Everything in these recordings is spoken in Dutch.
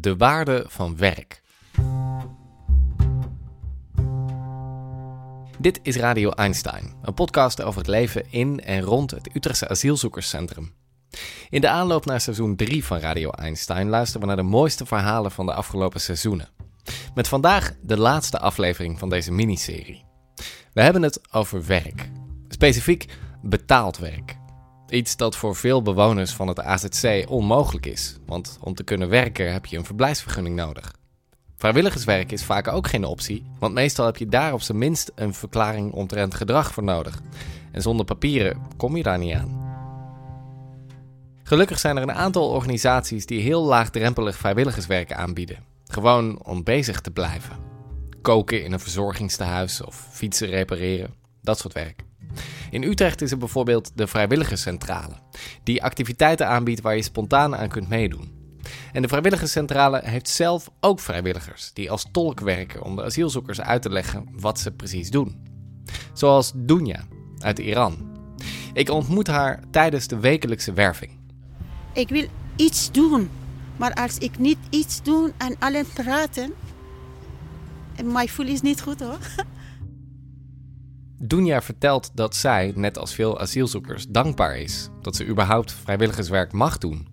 De waarde van werk. Dit is Radio Einstein, een podcast over het leven in en rond het Utrechtse asielzoekerscentrum. In de aanloop naar seizoen 3 van Radio Einstein luisteren we naar de mooiste verhalen van de afgelopen seizoenen. Met vandaag de laatste aflevering van deze miniserie. We hebben het over werk. Specifiek betaald werk. Iets dat voor veel bewoners van het AZC onmogelijk is, want om te kunnen werken heb je een verblijfsvergunning nodig. Vrijwilligerswerk is vaak ook geen optie, want meestal heb je daar op zijn minst een verklaring omtrent gedrag voor nodig. En zonder papieren kom je daar niet aan. Gelukkig zijn er een aantal organisaties die heel laagdrempelig vrijwilligerswerk aanbieden. Gewoon om bezig te blijven. Koken in een verzorgingstehuis of fietsen repareren, dat soort werk. In Utrecht is er bijvoorbeeld de Vrijwilligerscentrale, die activiteiten aanbiedt waar je spontaan aan kunt meedoen. En de Vrijwilligerscentrale heeft zelf ook vrijwilligers die als tolk werken om de asielzoekers uit te leggen wat ze precies doen. Zoals Dunja uit Iran. Ik ontmoet haar tijdens de wekelijkse werving. Ik wil iets doen. Maar als ik niet iets doe en alleen praten, en mijn gevoel is niet goed hoor. Dunja vertelt dat zij, net als veel asielzoekers, dankbaar is dat ze überhaupt vrijwilligerswerk mag doen.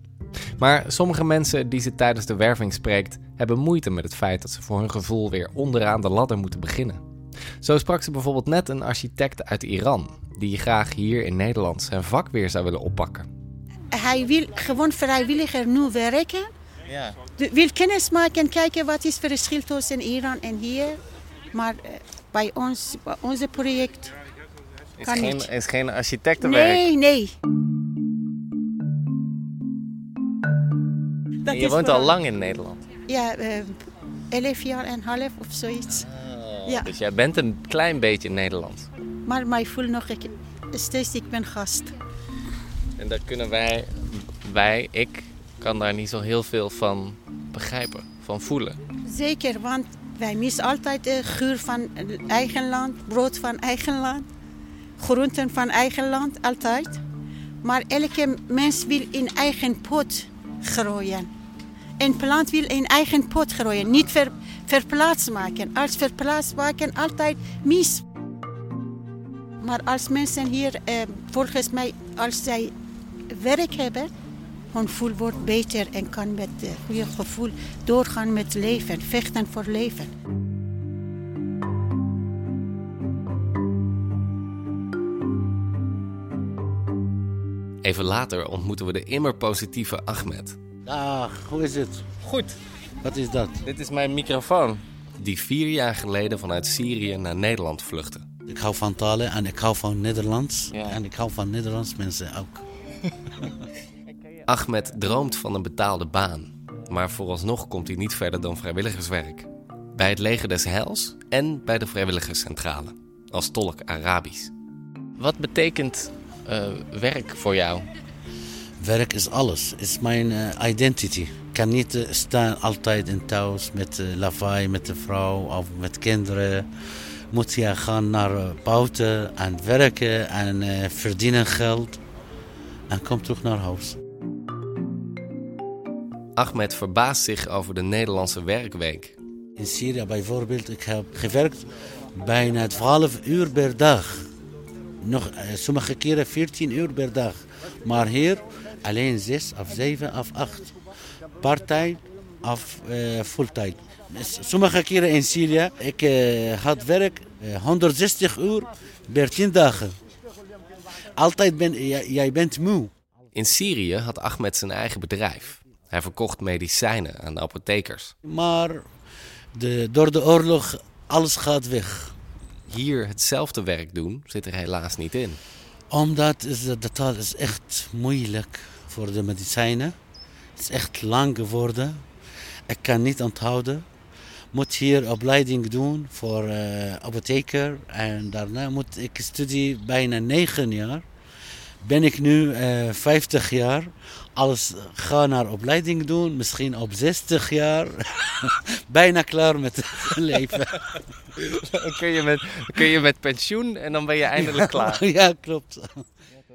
Maar sommige mensen die ze tijdens de werving spreekt, hebben moeite met het feit dat ze voor hun gevoel weer onderaan de ladder moeten beginnen. Zo sprak ze bijvoorbeeld net een architect uit Iran, die graag hier in Nederland zijn vak weer zou willen oppakken. Hij wil gewoon vrijwilliger nu werken. Ja. Wil kennis maken en kijken wat is het verschil tussen Iran en hier. Maar eh, bij ons, bij onze project, Is Kan geen, niet. is geen architectenwerk. nee, nee. Dat je woont al lang in Nederland. Ja, eh, elf jaar en half of zoiets. Ja. Dus jij bent een klein beetje Nederlands. Maar mij voel nog ik, steeds, ik ben gast. En daar kunnen wij, wij, ik, kan daar niet zo heel veel van begrijpen, van voelen. Zeker, want wij missen altijd de geur van eigen land, brood van eigen land, groenten van eigen land, altijd. Maar elke mens wil in eigen pot groeien. Een plant wil in eigen pot groeien, niet ver, verplaatst maken. Als verplaatst maken, altijd mis. Maar als mensen hier, eh, volgens mij, als zij werk hebben, hun gevoel wordt beter en kan met een goede gevoel doorgaan met leven, vechten voor leven. Even later ontmoeten we de immer positieve Ahmed. Dag, hoe is het? Goed, Wat is dat? dit is mijn microfoon. Die vier jaar geleden vanuit Syrië naar Nederland vluchtte. Ik hou van talen en ik hou van Nederlands. Ja. En ik hou van Nederlands mensen ook. Ahmed droomt van een betaalde baan. Maar vooralsnog komt hij niet verder dan vrijwilligerswerk. Bij het leger des Heils en bij de vrijwilligerscentrale. Als tolk Arabisch. Wat betekent eh, werk voor jou? Werk is alles. is mijn eh, identity. Ik kan niet eh, staan altijd in thuis met lawaai, met de vrouw of met kinderen. Moet je gaan naar buiten en werken en verdienen geld. En kom terug naar huis. Ahmed verbaast zich over de Nederlandse werkweek. In Syrië bijvoorbeeld, ik heb gewerkt bijna 12 uur per dag. Nog, eh, sommige keren 14 uur per dag. Maar hier alleen 6 of 7 of 8. Part-time of eh fulltime. Sommige keren in Syrië, ik eh, had werk eh, 160 uur per 10 dagen. Altijd ben jij bent moe. In Syrië had Ahmed zijn eigen bedrijf. Hij verkocht medicijnen aan de apothekers. Maar de, door de oorlog, alles gaat weg. Hier hetzelfde werk doen zit er helaas niet in. Omdat is de, de taal is echt moeilijk voor de medicijnen. Het is echt lang geworden. Ik kan niet onthouden. Moet hier opleiding doen voor eh apotheker. En daarna moet ik studie bijna negen jaar. Ben ik nu eh 50 jaar. Alles ga naar opleiding doen. Misschien op 60 jaar. bijna klaar met het leven. Dan kun je, met, kun je met pensioen en dan ben je eindelijk klaar. ja, klopt.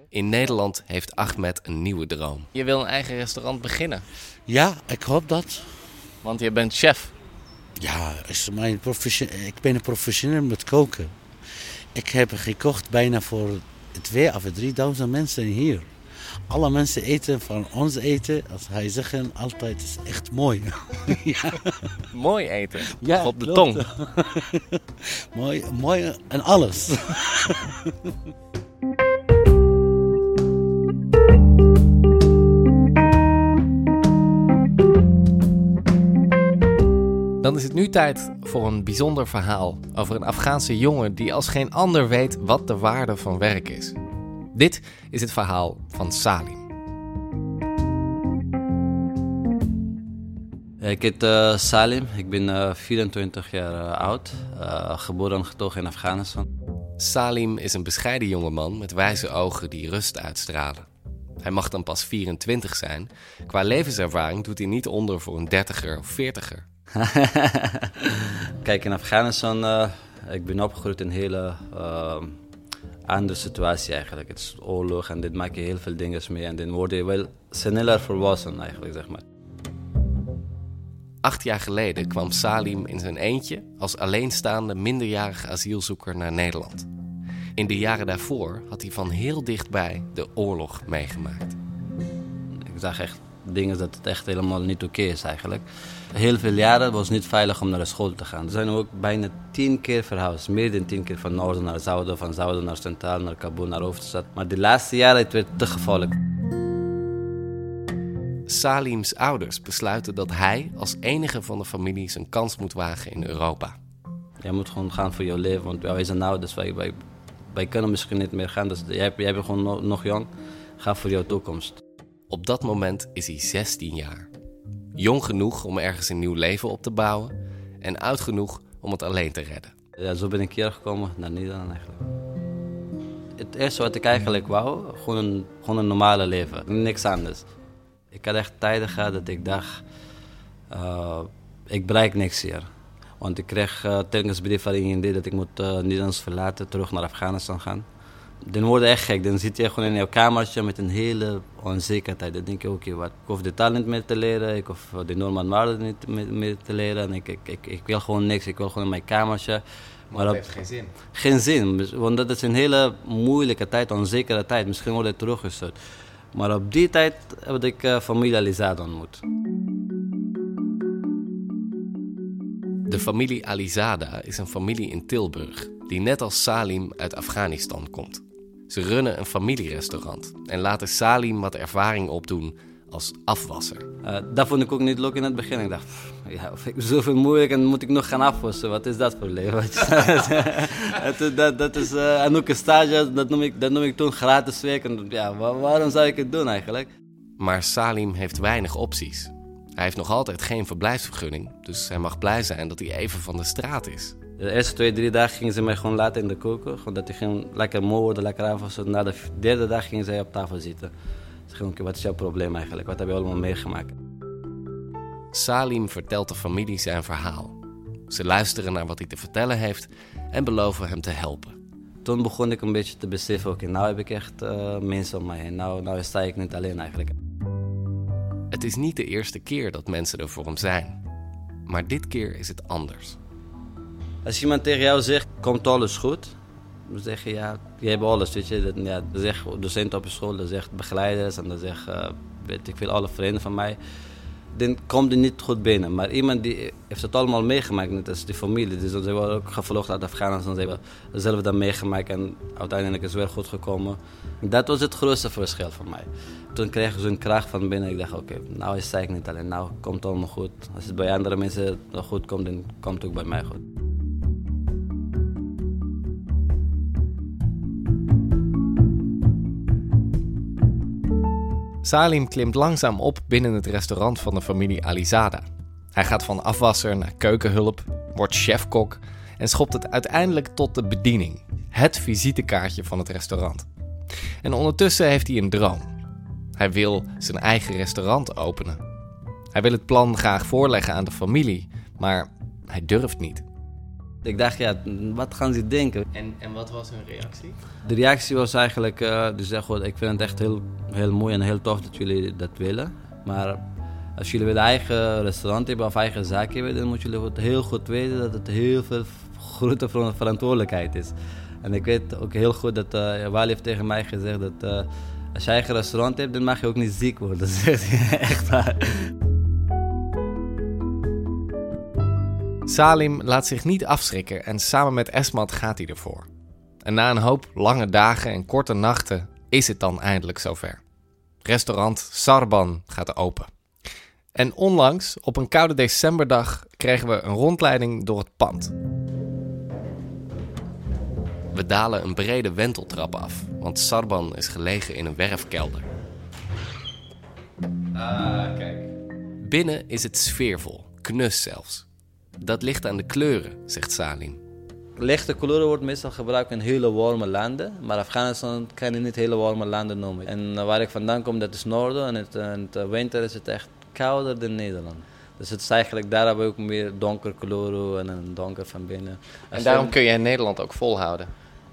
In Nederland heeft Ahmed een nieuwe droom. Je wil een eigen restaurant beginnen, Ja, ik hoop dat. want je bent chef. Ja, is mijn profession- ik ben een professioneel met koken. Ik heb gekocht bijna voor twee of 3000 mensen hier. Alle mensen eten van ons eten, als hij zeggen, altijd is echt mooi. ja, Mooi eten. Ja, Op de klopt. tong. mooi, mooi en alles. Dan is het nu tijd voor een bijzonder verhaal over een Afghaanse jongen die als geen ander weet wat de waarde van werk is. Dit is het verhaal van Salim. Ik heet eh, Salim, ik ben eh, 24 jaar eh, oud, eh, geboren en getogen in Afghanistan. Salim is een bescheiden jongeman met wijze ogen die rust uitstralen. Hij mag dan pas 24 zijn. Qua levenservaring doet hij niet onder voor een dertiger of veertiger. Kijk, in Afghanistan, eh ik ben opgegroeid in een hele andere situatie eigenlijk. Het is oorlog en dit maak je heel veel dingen mee en dan word je wel sneller volwassen eigenlijk, zeg maar. Acht jaar geleden kwam Salim in zijn eentje als alleenstaande minderjarige asielzoeker naar Nederland. In de jaren daarvoor had hij van heel dichtbij de oorlog meegemaakt. Ik zag echt dingen dat het echt helemaal niet oké is eigenlijk. Heel veel jaren was het niet veilig om naar de school te gaan. Er zijn ook bijna tien keer verhuisd. Meer dan tien keer van noorden naar zuiden, van zuiden naar centraal, naar Kabul, naar hoofdstad. Maar de laatste jaren het werd te gevaarlijk. Salim's ouders besluiten dat hij als enige van de familie zijn kans moet wagen in Europa. Je moet gewoon gaan voor je leven, want wij zijn oud, dus wij, wij, wij kunnen misschien niet meer gaan. Dus jij, jij bent gewoon nog, nog jong. Ga voor jouw toekomst. Op dat moment is hij 16 jaar. Jong genoeg om ergens een nieuw leven op te bouwen en oud genoeg om het alleen te redden. Ja, zo ben ik hier gekomen naar Nederland eigenlijk. Het eerste wat ik eigenlijk wou, gewoon een, gewoon een normale leven, niks anders. Ik had echt tijden gehad dat ik dacht, eh, ik bereik niks hier. Want ik kreeg uh, telkens brief van IND dat ik moet uh, Nederlands verlaten, terug naar Afghanistan gaan. Dan word je echt gek, dan zit je gewoon in jouw kamertje met een hele onzekerheid. Dan denk je, oké, wat, ik hoef de taal niet meer te leren, ik hoef de normale waarden niet meer, te leren. En ik, ik, ik, ik wil gewoon niks, ik wil gewoon in mijn kamertje. Maar dat heeft geen zin. Geen zin, want dat is een hele moeilijke tijd, onzekere tijd. Misschien word je teruggestuurd. Maar op die tijd heb ik uh, familie Alizada ontmoet. De familie Alizada is een familie in Tilburg die net als Salim uit Afghanistan komt. Ze runnen een familierestaurant en laten Salim wat ervaring opdoen als afwasser. Uh, dat vond ik ook niet leuk in het begin. Ik dacht, pff, ja, ik zoveel moeilijk en moet ik nog gaan afwassen. Wat is dat voor leven? dat, dat, dat is uh, en ook een stage, dat noem ik, dat noem ik toen gratis werk. En, ja, waar, waarom zou ik het doen eigenlijk? Maar Salim heeft weinig opties. Hij heeft nog altijd geen verblijfsvergunning, dus hij mag blij zijn dat hij even van de straat is. De eerste twee, drie dagen gingen ze mij gewoon laten in de koken. Gewoon dat ik ging lekker moe worden, lekker afwassen. Na de derde dag gingen zij op tafel zitten. Ze gingen, wat is jouw probleem eigenlijk? Wat heb je allemaal meegemaakt? Salim vertelt de familie zijn verhaal. Ze luisteren naar wat hij te vertellen heeft en beloven hem te helpen. Toen begon ik een beetje te beseffen, oké, okay, nou heb ik echt uh, mensen om mij heen. Nou, nou sta ik niet alleen eigenlijk. Het is niet de eerste keer dat mensen er voor hem zijn. Maar dit keer is het anders. Als iemand tegen jou zegt, komt alles goed? Dan zeg je, ja, je hebt alles, weet je. Dat, ja, dan zegt docenten op school, dan zegt begeleiders en dan zegt, uh, weet ik veel, alle vrienden van mij. Dan komt het niet goed binnen. Maar iemand die heeft het allemaal meegemaakt, net als die familie. Dus ze worden ook gevlucht uit Afghanistan. Ze hebben zelf dat meegemaakt en uiteindelijk is het weer goed gekomen. Dat was het grootste verschil voor mij. Toen kreeg ik zo'n kracht van binnen. Ik dacht, oké, nou is het niet alleen. Nou komt het allemaal goed. Als het bij andere mensen goed komt, dan komt het ook bij mij goed. Salim klimt langzaam op binnen het restaurant van de familie Alizada. Hij gaat van afwasser naar keukenhulp, wordt chefkok en schopt het uiteindelijk tot de bediening, het visitekaartje van het restaurant. En ondertussen heeft hij een droom. Hij wil zijn eigen restaurant openen. Hij wil het plan graag voorleggen aan de familie, maar hij durft niet. Ik dacht, ja, wat gaan ze denken? En, en wat was hun reactie? De reactie was eigenlijk, uh, dus zeg, goed, ik vind het echt heel, heel mooi en heel tof dat jullie dat willen. Maar als jullie een eigen restaurant hebben of eigen zaak hebben, dan moeten jullie heel goed weten dat het heel veel grote verantwoordelijkheid is. En ik weet ook heel goed dat uh, Wally heeft tegen mij gezegd dat uh, als je eigen restaurant hebt, dan mag je ook niet ziek worden. Dat zegt hij echt waar. Salim laat zich niet afschrikken en samen met Esmat gaat hij ervoor. En na een hoop lange dagen en korte nachten is het dan eindelijk zover. Restaurant Sarban gaat open. En onlangs, op een koude decemberdag, kregen we een rondleiding door het pand. We dalen een brede wenteltrap af, want Sarban is gelegen in een werfkelder. Ah, kijk. Binnen is het sfeervol, knus zelfs. Dat ligt aan de kleuren, zegt Salim. Lichte kleuren wordt meestal gebruikt in hele warme landen, maar Afghanistan kan je niet hele warme landen noemen. En waar ik vandaan kom, dat is noorden en het, in de winter is het echt kouder dan Nederland. Dus het is eigenlijk, daar hebben we ook meer donker kleuren en een donker van binnen. En daarom kun je in Nederland ook volhouden?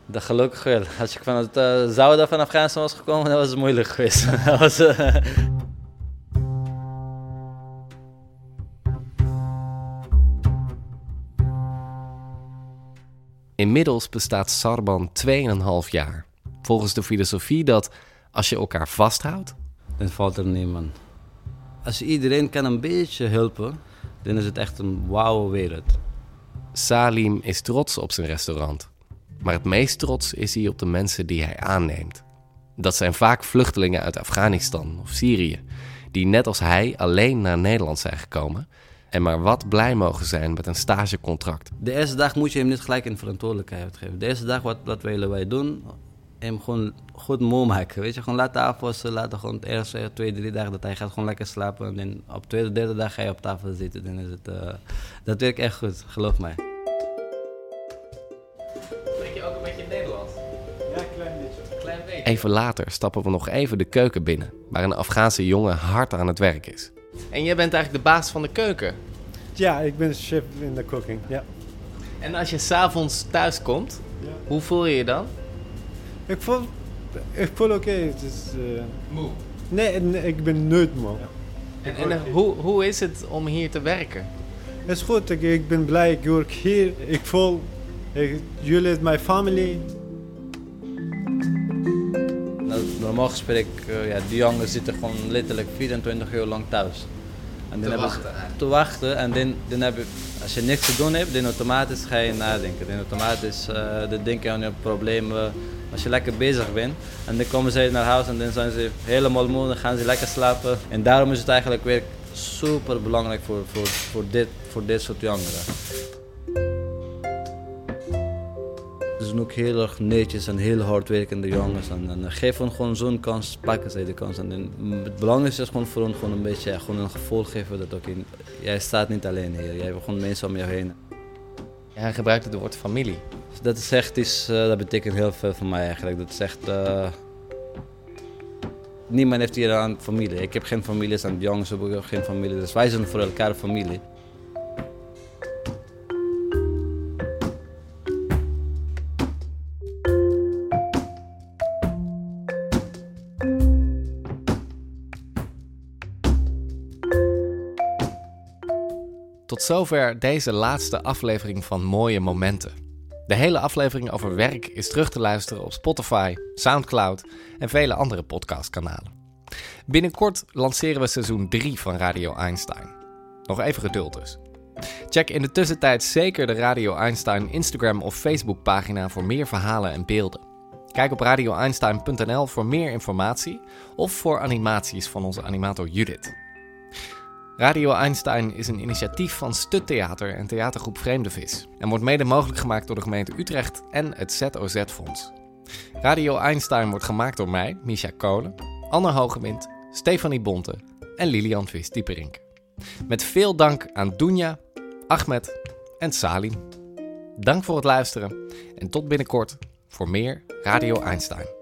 Dat gelukkig wel. Als ik van het uh, zouden van Afghanistan was gekomen, dan was het moeilijk geweest. dat was, uh... Inmiddels bestaat Sarban 2,5 jaar. Volgens de filosofie dat als je elkaar vasthoudt... Dan valt er niemand. Als iedereen kan een beetje helpen, dan is het echt een wauwe wereld. Salim is trots op zijn restaurant. Maar het meest trots is hij op de mensen die hij aanneemt. Dat zijn vaak vluchtelingen uit Afghanistan of Syrië, die net als hij alleen naar Nederland zijn gekomen en maar wat blij mogen zijn met een stagecontract. De eerste dag moet je hem niet gelijk in verantwoordelijkheid geven. De eerste dag, wat, wat willen wij doen? Hem gewoon goed moe maken. Weet je, gewoon laten afwassen. Laten gewoon de eerste twee, drie dagen dat hij gaat gewoon lekker slapen. En op de tweede, derde dag ga je op tafel zitten. Dan is het, uh, dat werkt echt goed, geloof mij. Spreek je ook een beetje Nederlands? Ja, klein beetje. Klein beetje. Even later stappen we nog even de keuken binnen, waar een Afghaanse jongen hard aan het werk is. En jij bent eigenlijk de baas van de keuken? Ja, ik ben chef in de cooking, ja. En als je s'avonds thuis komt, ja. hoe voel je je dan? Ik voel, ik voel oké. Okay. Het is, uh... Moe? Nee, nee, ik ben nooit moe. Ja. En, en uh, hoe, hoe is het om hier te werken? Het is goed, ik, ik ben blij, ik werk hier. Ik voel, ik, jullie zijn mijn familie. Normaal gesproken, uh, ja, die jongens zitten gewoon letterlijk 24 uur lang thuis. En te wachten. Te wachten en dan, dan heb je, als je niks te doen hebt, dan automatisch ga je nadenken. Dan automatisch uh, dan denk je aan je problemen. Als je lekker bezig bent en dan komen ze naar huis en dan zijn ze helemaal moe, dan gaan ze lekker slapen. En daarom is het eigenlijk weer super belangrijk voor, voor, voor, dit, voor dit soort jongeren. Zijn ook heel erg netjes en heel hardwerkende jongens. En, en geef hen gewoon zo'n kans, pakken zij de kans. En, het belangrijkste is gewoon voor hen gewoon een beetje gewoon een gevoel geven dat ook in, jij staat niet alleen hier. Jij hebt gewoon mensen om je heen. Ja, hij gebruikt het woord familie. Dat is echt iets, uh, dat betekent heel veel voor mij eigenlijk. Dat is echt... Uh, niemand heeft hier aan familie. Ik heb geen familie, en de jongens hebben ook geen familie. Dus wij zijn voor elkaar familie. Tot zover deze laatste aflevering van Mooie Momenten. De hele aflevering over werk is terug te luisteren op Spotify, SoundCloud en vele andere podcastkanalen. Binnenkort lanceren we seizoen 3 van Radio Einstein. Nog even geduld dus. Check in de tussentijd zeker de Radio Einstein Instagram of Facebook pagina voor meer verhalen en beelden. Kijk op radioeinstein.nl voor meer informatie of voor animaties van onze animator Judith. Radio Einstein is een initiatief van Stut Theater en theatergroep Vreemde Vis en wordt mede mogelijk gemaakt door de gemeente Utrecht en het ZOZ-fonds. Radio Einstein wordt gemaakt door mij, Misha Kolen, Anne Hogewind, Stefanie Bonte en Lilian Vis-Dieperink. Met veel dank aan Dunja, Ahmed en Salim. Dank voor het luisteren en tot binnenkort voor meer Radio Einstein.